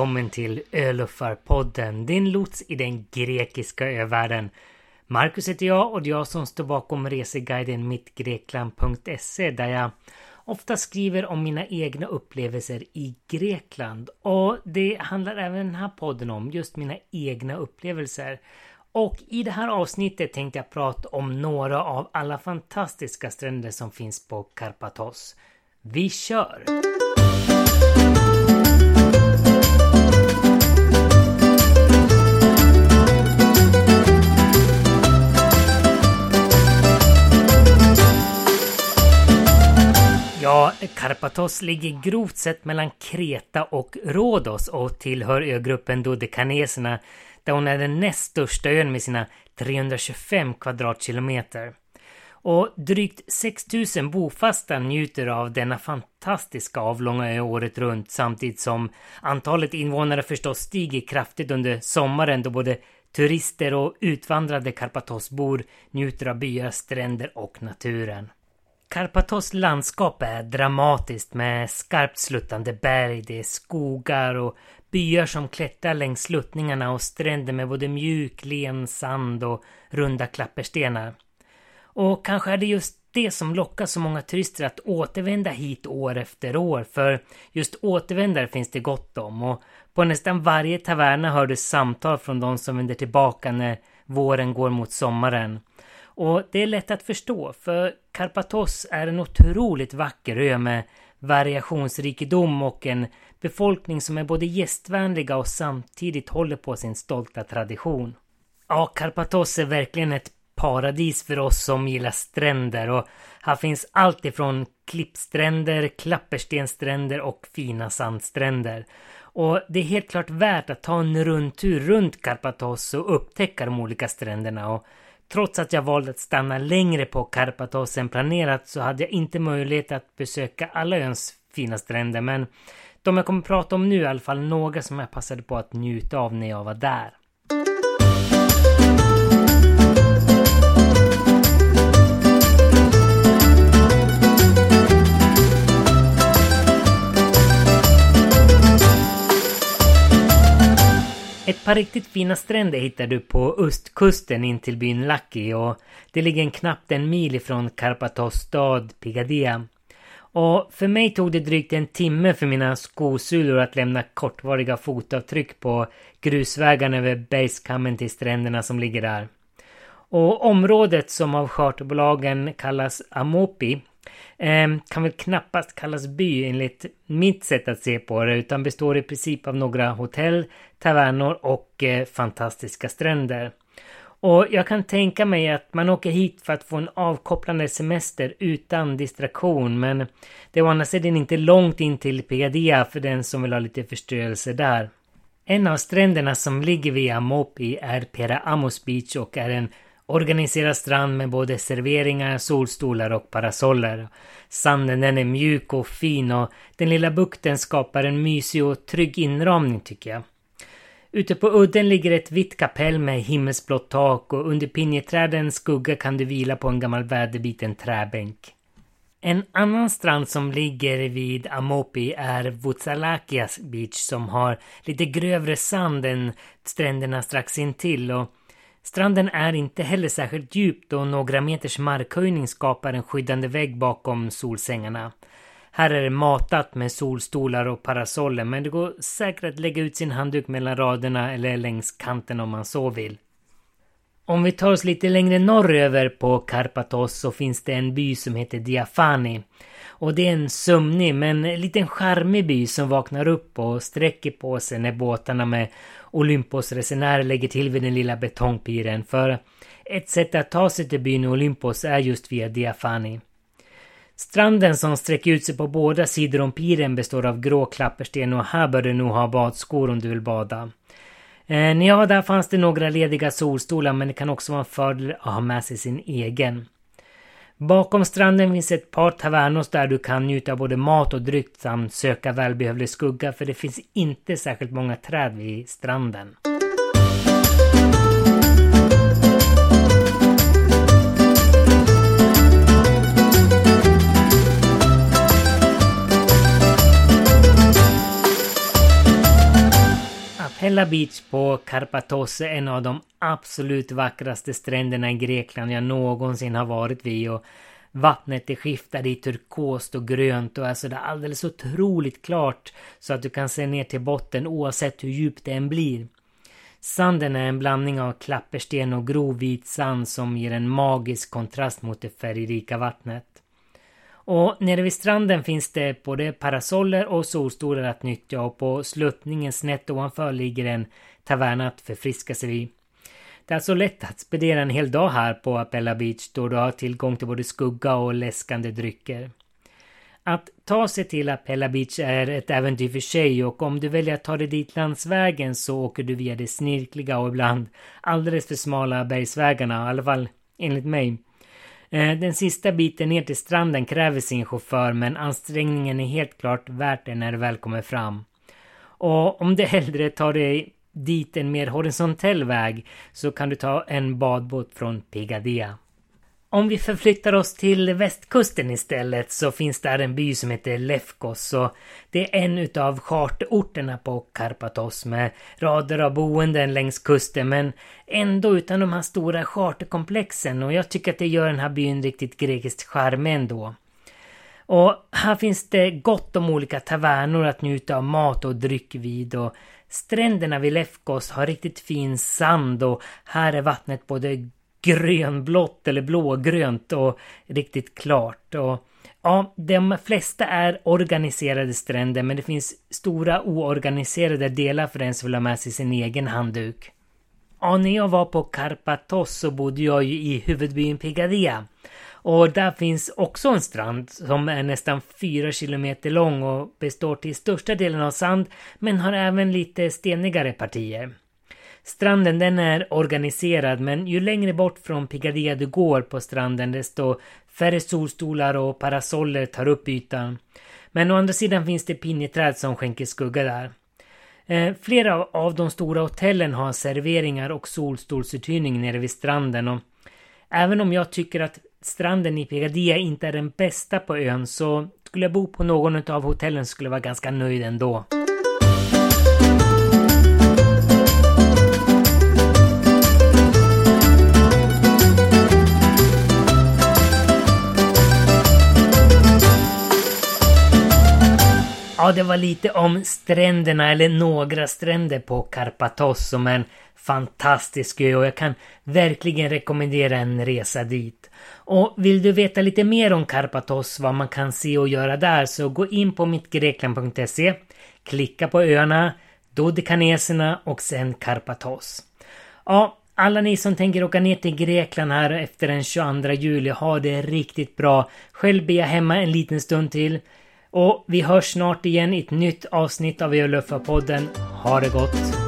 välkommen till Öluffarpodden, din lots i den grekiska övärlden. Marcus heter jag och det är jag som står bakom reseguiden mittgrekland.se där jag ofta skriver om mina egna upplevelser i Grekland. Och det handlar även den här podden om, just mina egna upplevelser. Och i det här avsnittet tänkte jag prata om några av alla fantastiska stränder som finns på Karpathos. Vi kör! Ja, Karpathos ligger grovt sett mellan Kreta och Rhodos och tillhör ögruppen Dodekaneserna där hon är den näst största ön med sina 325 kvadratkilometer. Och drygt 6000 bofasta njuter av denna fantastiska avlånga ö året runt samtidigt som antalet invånare förstås stiger kraftigt under sommaren då både turister och utvandrade Karpatosbor njuter av byar, stränder och naturen. Karpatos landskap är dramatiskt med skarpt sluttande berg, det är skogar och byar som klättrar längs sluttningarna och stränder med både mjuk, len sand och runda klapperstenar. Och kanske är det just det som lockar så många turister att återvända hit år efter år, för just återvändare finns det gott om och på nästan varje taverna hör du samtal från de som vänder tillbaka när våren går mot sommaren. Och det är lätt att förstå, för Karpathos är en otroligt vacker ö med variationsrikedom och en befolkning som är både gästvänliga och samtidigt håller på sin stolta tradition. Ja, Karpathos är verkligen ett paradis för oss som gillar stränder och här finns allt ifrån klippstränder, klapperstenstränder och fina sandstränder. Och det är helt klart värt att ta en rundtur runt Karpathos och upptäcka de olika stränderna och Trots att jag valde att stanna längre på Karpathos än planerat så hade jag inte möjlighet att besöka alla öns fina stränder men de jag kommer prata om nu är i alla fall några som jag passade på att njuta av när jag var där. Ett par riktigt fina stränder hittar du på östkusten in till byn Laki och det ligger en knappt en mil ifrån Karpatos stad Pigadia. Och för mig tog det drygt en timme för mina skosulor att lämna kortvariga fotavtryck på grusvägarna över bergskammen till stränderna som ligger där. Och området som av charterbolagen kallas Amopi Ehm, kan väl knappast kallas by enligt mitt sätt att se på det utan består i princip av några hotell, tavernor och eh, fantastiska stränder. Och jag kan tänka mig att man åker hit för att få en avkopplande semester utan distraktion men det är å andra sidan inte långt in till Pegadia för den som vill ha lite förströelse där. En av stränderna som ligger vid Amopi är Pera Amos Beach och är en organiserad strand med både serveringar, solstolar och parasoller. Sanden den är mjuk och fin och den lilla bukten skapar en mysig och trygg inramning tycker jag. Ute på udden ligger ett vitt kapell med himmelsblått tak och under pinjeträdens skugga kan du vila på en gammal väderbiten träbänk. En annan strand som ligger vid Amopi är Vutsalakias beach som har lite grövre sand än stränderna strax intill och stranden är inte heller särskilt djup då några meters markhöjning skapar en skyddande vägg bakom solsängarna. Här är det matat med solstolar och parasoller men det går säkert att lägga ut sin handduk mellan raderna eller längs kanten om man så vill. Om vi tar oss lite längre norröver på Karpathos så finns det en by som heter Diafani. Och det är en sömnig men liten charmig by som vaknar upp och sträcker på sig när båtarna med Olympos-resenärer lägger till vid den lilla betongpiren. För ett sätt att ta sig till byn Olympos är just via Diafani. Stranden som sträcker ut sig på båda sidor om piren består av grå klappersten och här bör du nog ha badskor om du vill bada. Eh, när jag var där fanns det några lediga solstolar men det kan också vara en fördel att ha med sig sin egen. Bakom stranden finns ett par tavernos där du kan njuta av både mat och dryck samt söka välbehövlig skugga för det finns inte särskilt många träd vid stranden. Pella Beach på Karpathos är en av de absolut vackraste stränderna i Grekland jag någonsin har varit vid och vattnet är skiftade i turkost och grönt och är sådär alldeles otroligt klart så att du kan se ner till botten oavsett hur djupt det än blir. Sanden är en blandning av klappersten och grov vit sand som ger en magisk kontrast mot det färgrika vattnet. Och nere vid stranden finns det både parasoller och solstolar att nyttja och på sluttningen snett ovanför ligger en taverna att förfriska sig vid. Det är alltså lätt att spendera en hel dag här på Apella Beach då du har tillgång till både skugga och läskande drycker. Att ta sig till Apella Beach är ett äventyr för sig och om du väljer att ta dig dit landsvägen så åker du via de snirkliga och ibland alldeles för smala bergsvägarna, i alla fall enligt mig. Eh, den sista biten ner till stranden kräver sin chaufför men ansträngningen är helt klart värt det när du väl kommer fram. Och om du hellre tar dig dit en mer horisontell väg så kan du ta en badbåt från Pigadea. Om vi förflyttar oss till västkusten istället så finns där en by som heter Lefkos och det är en utav charterorterna på Karpathos med rader av boenden längs kusten men ändå utan de här stora charterkomplexen och jag tycker att det gör den här byn riktigt grekiskt charmig ändå. Och här finns det gott om olika tavernor att njuta av mat och dryck vid och stränderna vid Lefkos har riktigt fin sand och här är vattnet både grönblått eller blågrönt och riktigt klart. Och ja, de flesta är organiserade stränder men det finns stora oorganiserade delar för den som vill ha med sig sin egen handduk. Ja, när jag var på Karpathos så bodde jag ju i huvudbyn Pigadia. Och där finns också en strand som är nästan 4 kilometer lång och består till största delen av sand men har även lite stenigare partier. Stranden den är organiserad men ju längre bort från Picadilla du går på stranden desto färre solstolar och parasoller tar upp ytan. Men å andra sidan finns det pinjeträd som skänker skugga där. Eh, flera av de stora hotellen har serveringar och solstolsuthyrning nere vid stranden och även om jag tycker att stranden i Picadilla inte är den bästa på ön så skulle jag bo på någon av hotellen skulle jag vara ganska nöjd ändå. Ja, det var lite om stränderna, eller några stränder på Karpathos som är en fantastisk ö och jag kan verkligen rekommendera en resa dit. Och vill du veta lite mer om Karpathos, vad man kan se och göra där, så gå in på mittgrekland.se, klicka på öarna, Dodekaneserna och sen Karpathos. Ja, alla ni som tänker åka ner till Grekland här efter den 22 juli, ha det riktigt bra. Själv blir jag hemma en liten stund till. Och vi hörs snart igen i ett nytt avsnitt av Öluffa-podden. Ha det gott!